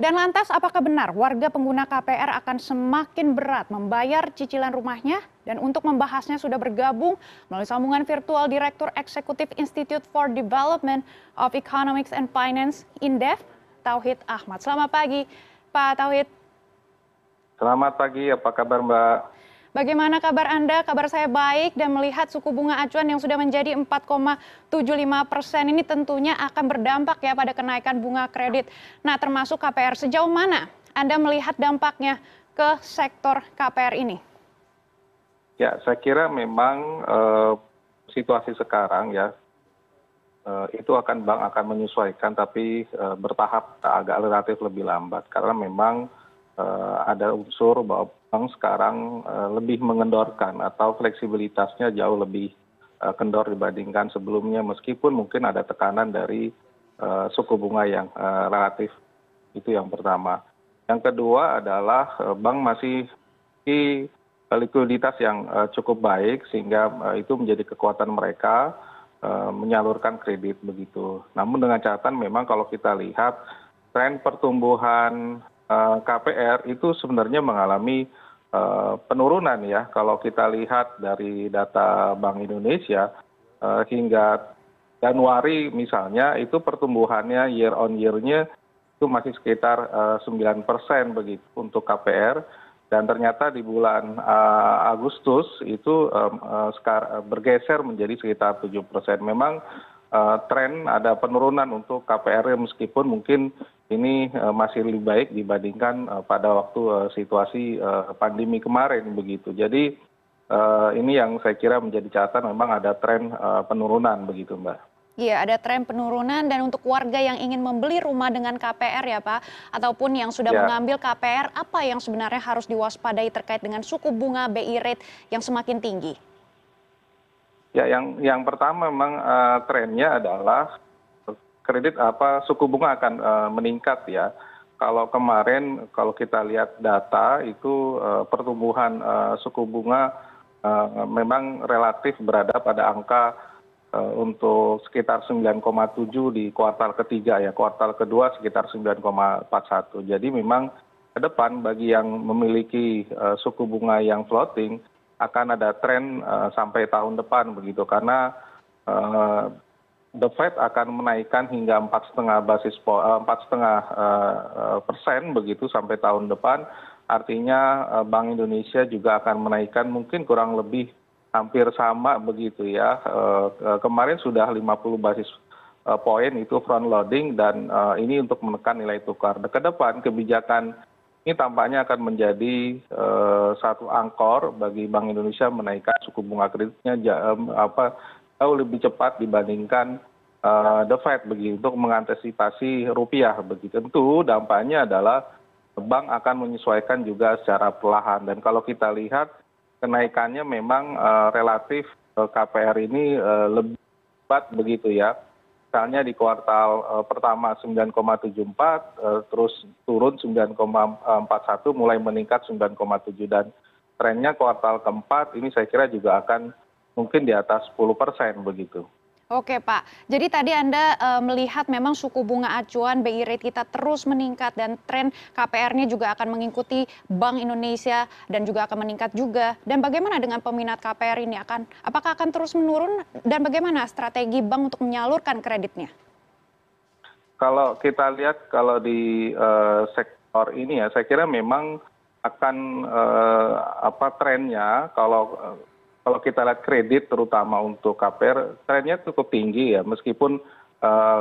Dan lantas apakah benar warga pengguna KPR akan semakin berat membayar cicilan rumahnya? Dan untuk membahasnya sudah bergabung melalui sambungan virtual Direktur Eksekutif Institute for Development of Economics and Finance, INDEF, Tauhid Ahmad. Selamat pagi, Pak Tauhid. Selamat pagi, apa kabar Mbak? Bagaimana kabar Anda? Kabar saya baik dan melihat suku bunga acuan yang sudah menjadi 4,75 persen ini tentunya akan berdampak ya pada kenaikan bunga kredit. Nah termasuk KPR, sejauh mana Anda melihat dampaknya ke sektor KPR ini? Ya, saya kira memang uh, situasi sekarang ya uh, itu akan bank akan menyesuaikan tapi uh, bertahap agak relatif lebih lambat karena memang ada unsur bahwa bank sekarang eh, lebih mengendorkan atau fleksibilitasnya jauh lebih eh, kendor dibandingkan sebelumnya meskipun mungkin ada tekanan dari eh, suku bunga yang relatif itu yang pertama yang kedua adalah bank masih di likuiditas yang cukup baik sehingga itu menjadi kekuatan mereka menyalurkan kredit begitu. Namun dengan catatan memang kalau kita lihat tren pertumbuhan KPR itu sebenarnya mengalami penurunan ya kalau kita lihat dari data bank indonesia eh, hingga januari misalnya itu pertumbuhannya year on year nya itu masih sekitar eh, sembilan persen begitu untuk kpr dan ternyata di bulan agustus itu bergeser menjadi sekitar tujuh persen. Memang tren ada penurunan untuk kpr meskipun mungkin ini eh, masih lebih baik dibandingkan eh, pada waktu eh, situasi pandemi kemarin begitu jadi ini yang saya kira menjadi catatan memang ada tren penurunan begitu mbak Iya, ada tren penurunan dan untuk warga yang ingin membeli rumah dengan KPR ya Pak, ataupun yang sudah ya. mengambil KPR, apa yang sebenarnya harus diwaspadai terkait dengan suku bunga BI rate yang semakin tinggi? Ya, yang yang pertama memang uh, trennya adalah kredit apa suku bunga akan eh, meningkat ya. Kalau kemarin kalau kita lihat data itu eh, pertumbuhan eh, suku bunga memang relatif berada pada angka untuk sekitar 9,7 di kuartal ketiga ya. Kuartal kedua sekitar 9,41 jadi memang ke depan bagi yang memiliki suku bunga yang floating akan ada tren sampai tahun depan begitu. Karena the fed akan menaikkan hingga empat basis eh, eh, eh, persen begitu sampai tahun depan. Artinya bank indonesia juga akan menaikkan mungkin kurang lebih hampir sama begitu ya. Kemarin sudah 50 basis poin itu front loading dan ini untuk menekan nilai tukar. Ke depan kebijakan ini tampaknya akan menjadi satu angkor bagi bank indonesia menaikkan suku bunga kreditnya apa jauh lebih cepat dibandingkan uh, the fed begitu untuk mengantisipasi rupiah begitu tentu dampaknya adalah bank akan menyesuaikan juga secara perlahan. Dan kalau kita lihat kenaikannya memang uh, relatif uh, KPR ini lebih cepat begitu ya. Misalnya di kuartal pertama 9,74 uh, terus turun 9,41 mulai meningkat 9,7 dan trennya kuartal keempat ini saya kira juga akan mungkin di atas 10 persen begitu. Oke Pak, jadi tadi Anda uh, melihat memang suku bunga acuan BI rate kita terus meningkat dan tren KPR-nya juga akan mengikuti Bank Indonesia dan juga akan meningkat juga. Dan bagaimana dengan peminat KPR ini akan apakah akan terus menurun dan bagaimana strategi bank untuk menyalurkan kreditnya? Kalau kita lihat kalau di uh, sektor ini ya, saya kira memang akan uh, apa trennya kalau kalau kita lihat kredit terutama untuk kpr trennya cukup tinggi ya. Meskipun eh,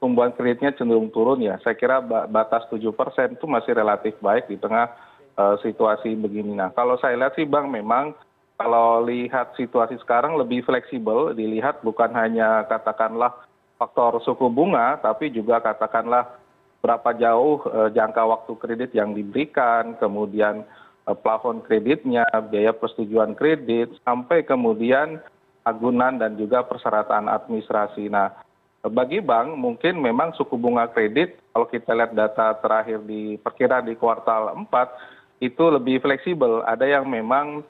tumbuhan kreditnya cenderung turun ya. Saya kira batas tujuh persen itu masih relatif baik di tengah uh, situasi begini. Nah kalau saya lihat sih bang memang kalau lihat situasi sekarang lebih fleksibel dilihat bukan hanya katakanlah faktor suku bunga tapi juga katakanlah berapa jauh uh, jangka waktu kredit yang diberikan kemudian Eh, plafon kreditnya biaya persetujuan kredit sampai kemudian agunan dan juga persyaratan administrasi. Nah bagi bank mungkin memang suku bunga kredit kalau kita lihat data terakhir di perkiraan di kuartal empat itu lebih fleksibel. Ada yang memang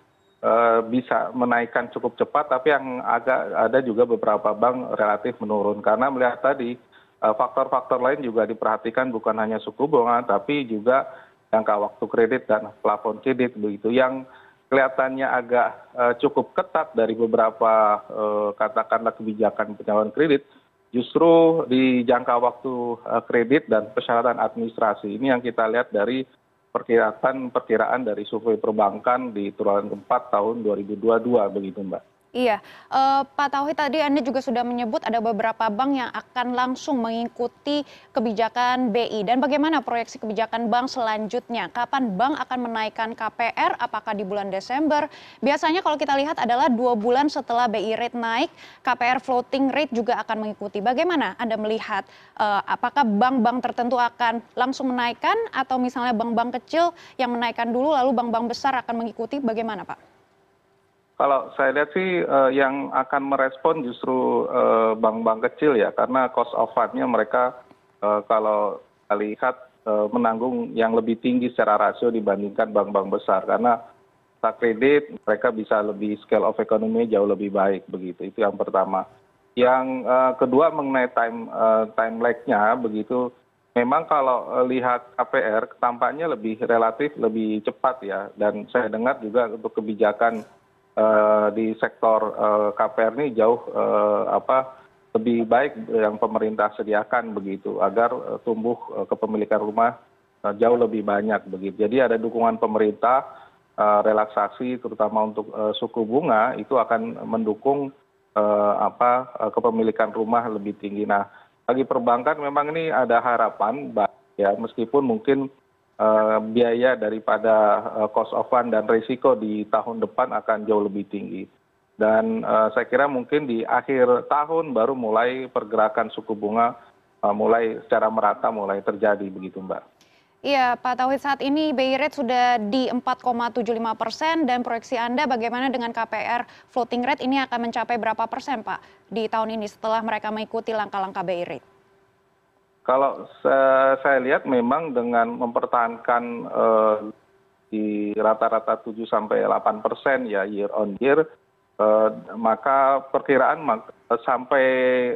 eh, bisa menaikkan cukup cepat tapi yang agak ada juga beberapa bank relatif menurun. Karena melihat tadi faktor-faktor lain juga diperhatikan bukan hanya suku bunga tapi juga jangka waktu kredit dan plafon kredit begitu yang kelihatannya agak cukup ketat dari beberapa katakanlah kebijakan penyaluran kredit justru di jangka waktu kredit dan persyaratan administrasi ini yang kita lihat dari perkiraan perkiraan dari survei perbankan di triwulan keempat tahun 2022 begitu mbak. Iya, uh, Pak Tauhid tadi Anda juga sudah menyebut ada beberapa bank yang akan langsung mengikuti kebijakan BI. Dan bagaimana proyeksi kebijakan bank selanjutnya? Kapan bank akan menaikkan KPR? Apakah di bulan Desember? Biasanya kalau kita lihat adalah dua bulan setelah BI rate naik, KPR floating rate juga akan mengikuti. Bagaimana Anda melihat uh, apakah bank-bank tertentu akan langsung menaikkan atau misalnya bank-bank kecil yang menaikkan dulu lalu bank-bank besar akan mengikuti? Bagaimana Pak? Kalau saya lihat sih eh, yang akan merespon justru eh, bank bank kecil ya. Karena cost of fundnya mereka eh, kalau kita lihat menanggung yang lebih tinggi secara rasio dibandingkan bank bank besar. Karena tak kredit mereka bisa lebih scale of economy jauh lebih baik begitu. Itu yang pertama. Yang kedua mengenai time time lag-nya begitu memang kalau lihat KPR tampaknya lebih relatif lebih cepat ya. Dan saya dengar juga untuk kebijakan di sektor eh, kpr ini jauh eh, lebih baik yang pemerintah sediakan begitu agar tumbuh kepemilikan rumah jauh lebih banyak begitu. Jadi ada dukungan pemerintah relaksasi terutama untuk suku bunga itu akan mendukung kepemilikan rumah lebih tinggi. Nah, bagi perbankan memang ini ada harapan ya meskipun mungkin Eh, biaya daripada eh, cost of fund dan risiko di tahun depan akan jauh lebih tinggi dan eh, saya kira mungkin di akhir tahun baru mulai pergerakan suku bunga mulai secara merata mulai terjadi begitu mbak. Iya Pak Tauhid saat ini BI rate sudah di 4,75 persen dan proyeksi Anda bagaimana dengan KPR floating rate ini akan mencapai berapa persen Pak di tahun ini setelah mereka mengikuti langkah-langkah BI rate? Kalau saya lihat memang dengan mempertahankan eh, di rata rata tujuh sampai delapan persen ya year on year eh, maka perkiraan sampai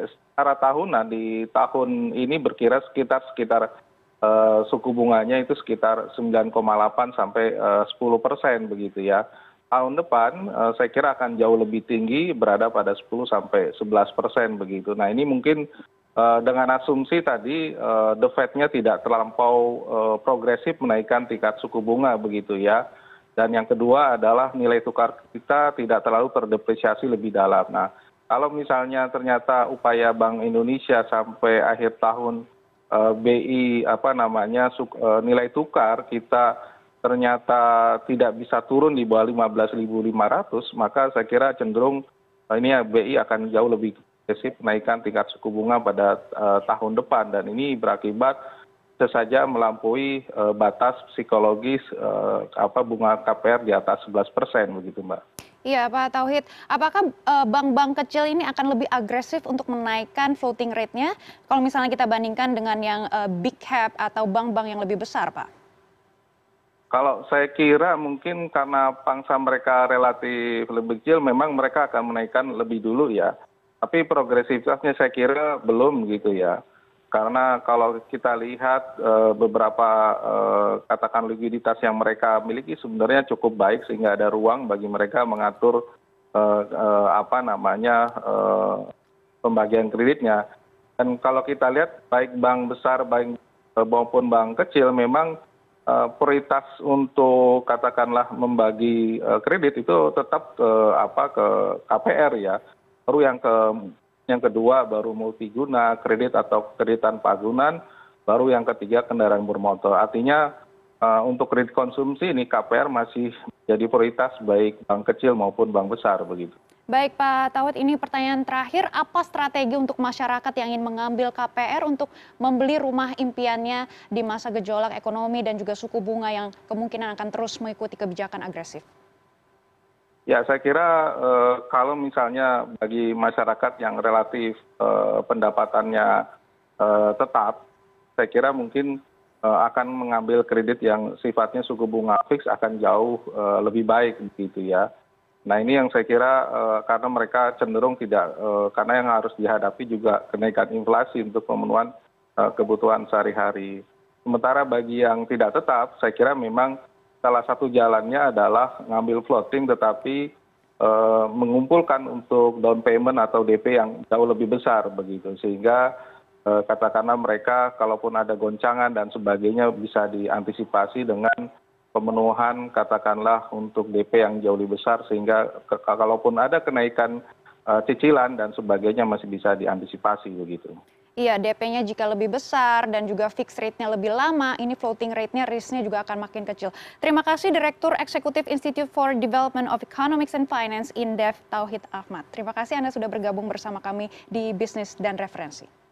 secara tahunan di tahun ini berkira sekitar sekitar eh, suku bunganya itu sekitar 9,8 sampai 10 persen begitu ya. Tahun depan saya kira akan jauh lebih tinggi berada pada 10 sampai 11 persen begitu. Nah ini mungkin dengan asumsi tadi eh, the fed nya tidak terlampau eh, progresif menaikkan tingkat suku bunga begitu ya. Dan yang kedua adalah nilai tukar kita tidak terlalu terdepresiasi lebih dalam. Nah kalau misalnya ternyata upaya bank indonesia sampai akhir tahun bi apa namanya nilai tukar kita ternyata tidak bisa turun di bawah 15.500 maka saya kira cenderung ini ya bi akan jauh lebih agresif menaikkan tingkat suku bunga pada eh, tahun depan dan ini berakibat saja melampaui eh, batas psikologis eh, apa bunga KPR di atas 11 persen begitu mbak. Iya Pak Tauhid, apakah bank-bank kecil ini akan lebih agresif untuk menaikkan floating rate-nya kalau misalnya kita bandingkan dengan yang big cap atau bank-bank yang lebih besar Pak? Kalau saya kira mungkin karena pangsa mereka relatif lebih kecil, memang mereka akan menaikkan lebih dulu ya tapi progresivitasnya saya kira belum gitu ya. Karena kalau kita lihat eh, beberapa eh, katakan likuiditas yang mereka miliki sebenarnya cukup baik sehingga ada ruang bagi mereka mengatur eh, apa namanya pembagian kreditnya. Dan kalau kita lihat baik bank besar baik maupun bank kecil memang prioritas untuk katakanlah membagi kredit itu tetap apa ke KPR ya baru yang ke yang kedua baru multiguna kredit atau kreditan pagunan baru yang ketiga kendaraan bermotor artinya uh, untuk kredit konsumsi ini KPR masih jadi prioritas baik bank kecil maupun bank besar begitu. Baik Pak Tawet, ini pertanyaan terakhir, apa strategi untuk masyarakat yang ingin mengambil KPR untuk membeli rumah impiannya di masa gejolak ekonomi dan juga suku bunga yang kemungkinan akan terus mengikuti kebijakan agresif? Ya saya kira eh, kalau misalnya bagi masyarakat yang relatif eh, pendapatannya eh, tetap saya kira mungkin akan mengambil kredit yang sifatnya suku bunga fix akan jauh lebih baik begitu ya. Nah ini yang saya kira karena mereka cenderung tidak karena yang harus dihadapi juga kenaikan inflasi untuk pemenuhan kebutuhan sehari hari sementara bagi yang tidak tetap saya kira memang salah satu jalannya adalah ngambil floating tetapi mengumpulkan untuk down payment atau dp yang jauh lebih besar begitu. Sehingga katakanlah mereka kalaupun ada goncangan dan sebagainya bisa diantisipasi dengan pemenuhan katakanlah untuk dp yang jauh lebih besar sehingga kalaupun ada kenaikan cicilan dan sebagainya masih bisa diantisipasi begitu Iya, DP-nya jika lebih besar dan juga fixed rate-nya lebih lama, ini floating rate-nya risk-nya juga akan makin kecil. Terima kasih Direktur Eksekutif Institute for Development of Economics and Finance, Indef Tauhid Ahmad. Terima kasih Anda sudah bergabung bersama kami di Bisnis dan Referensi.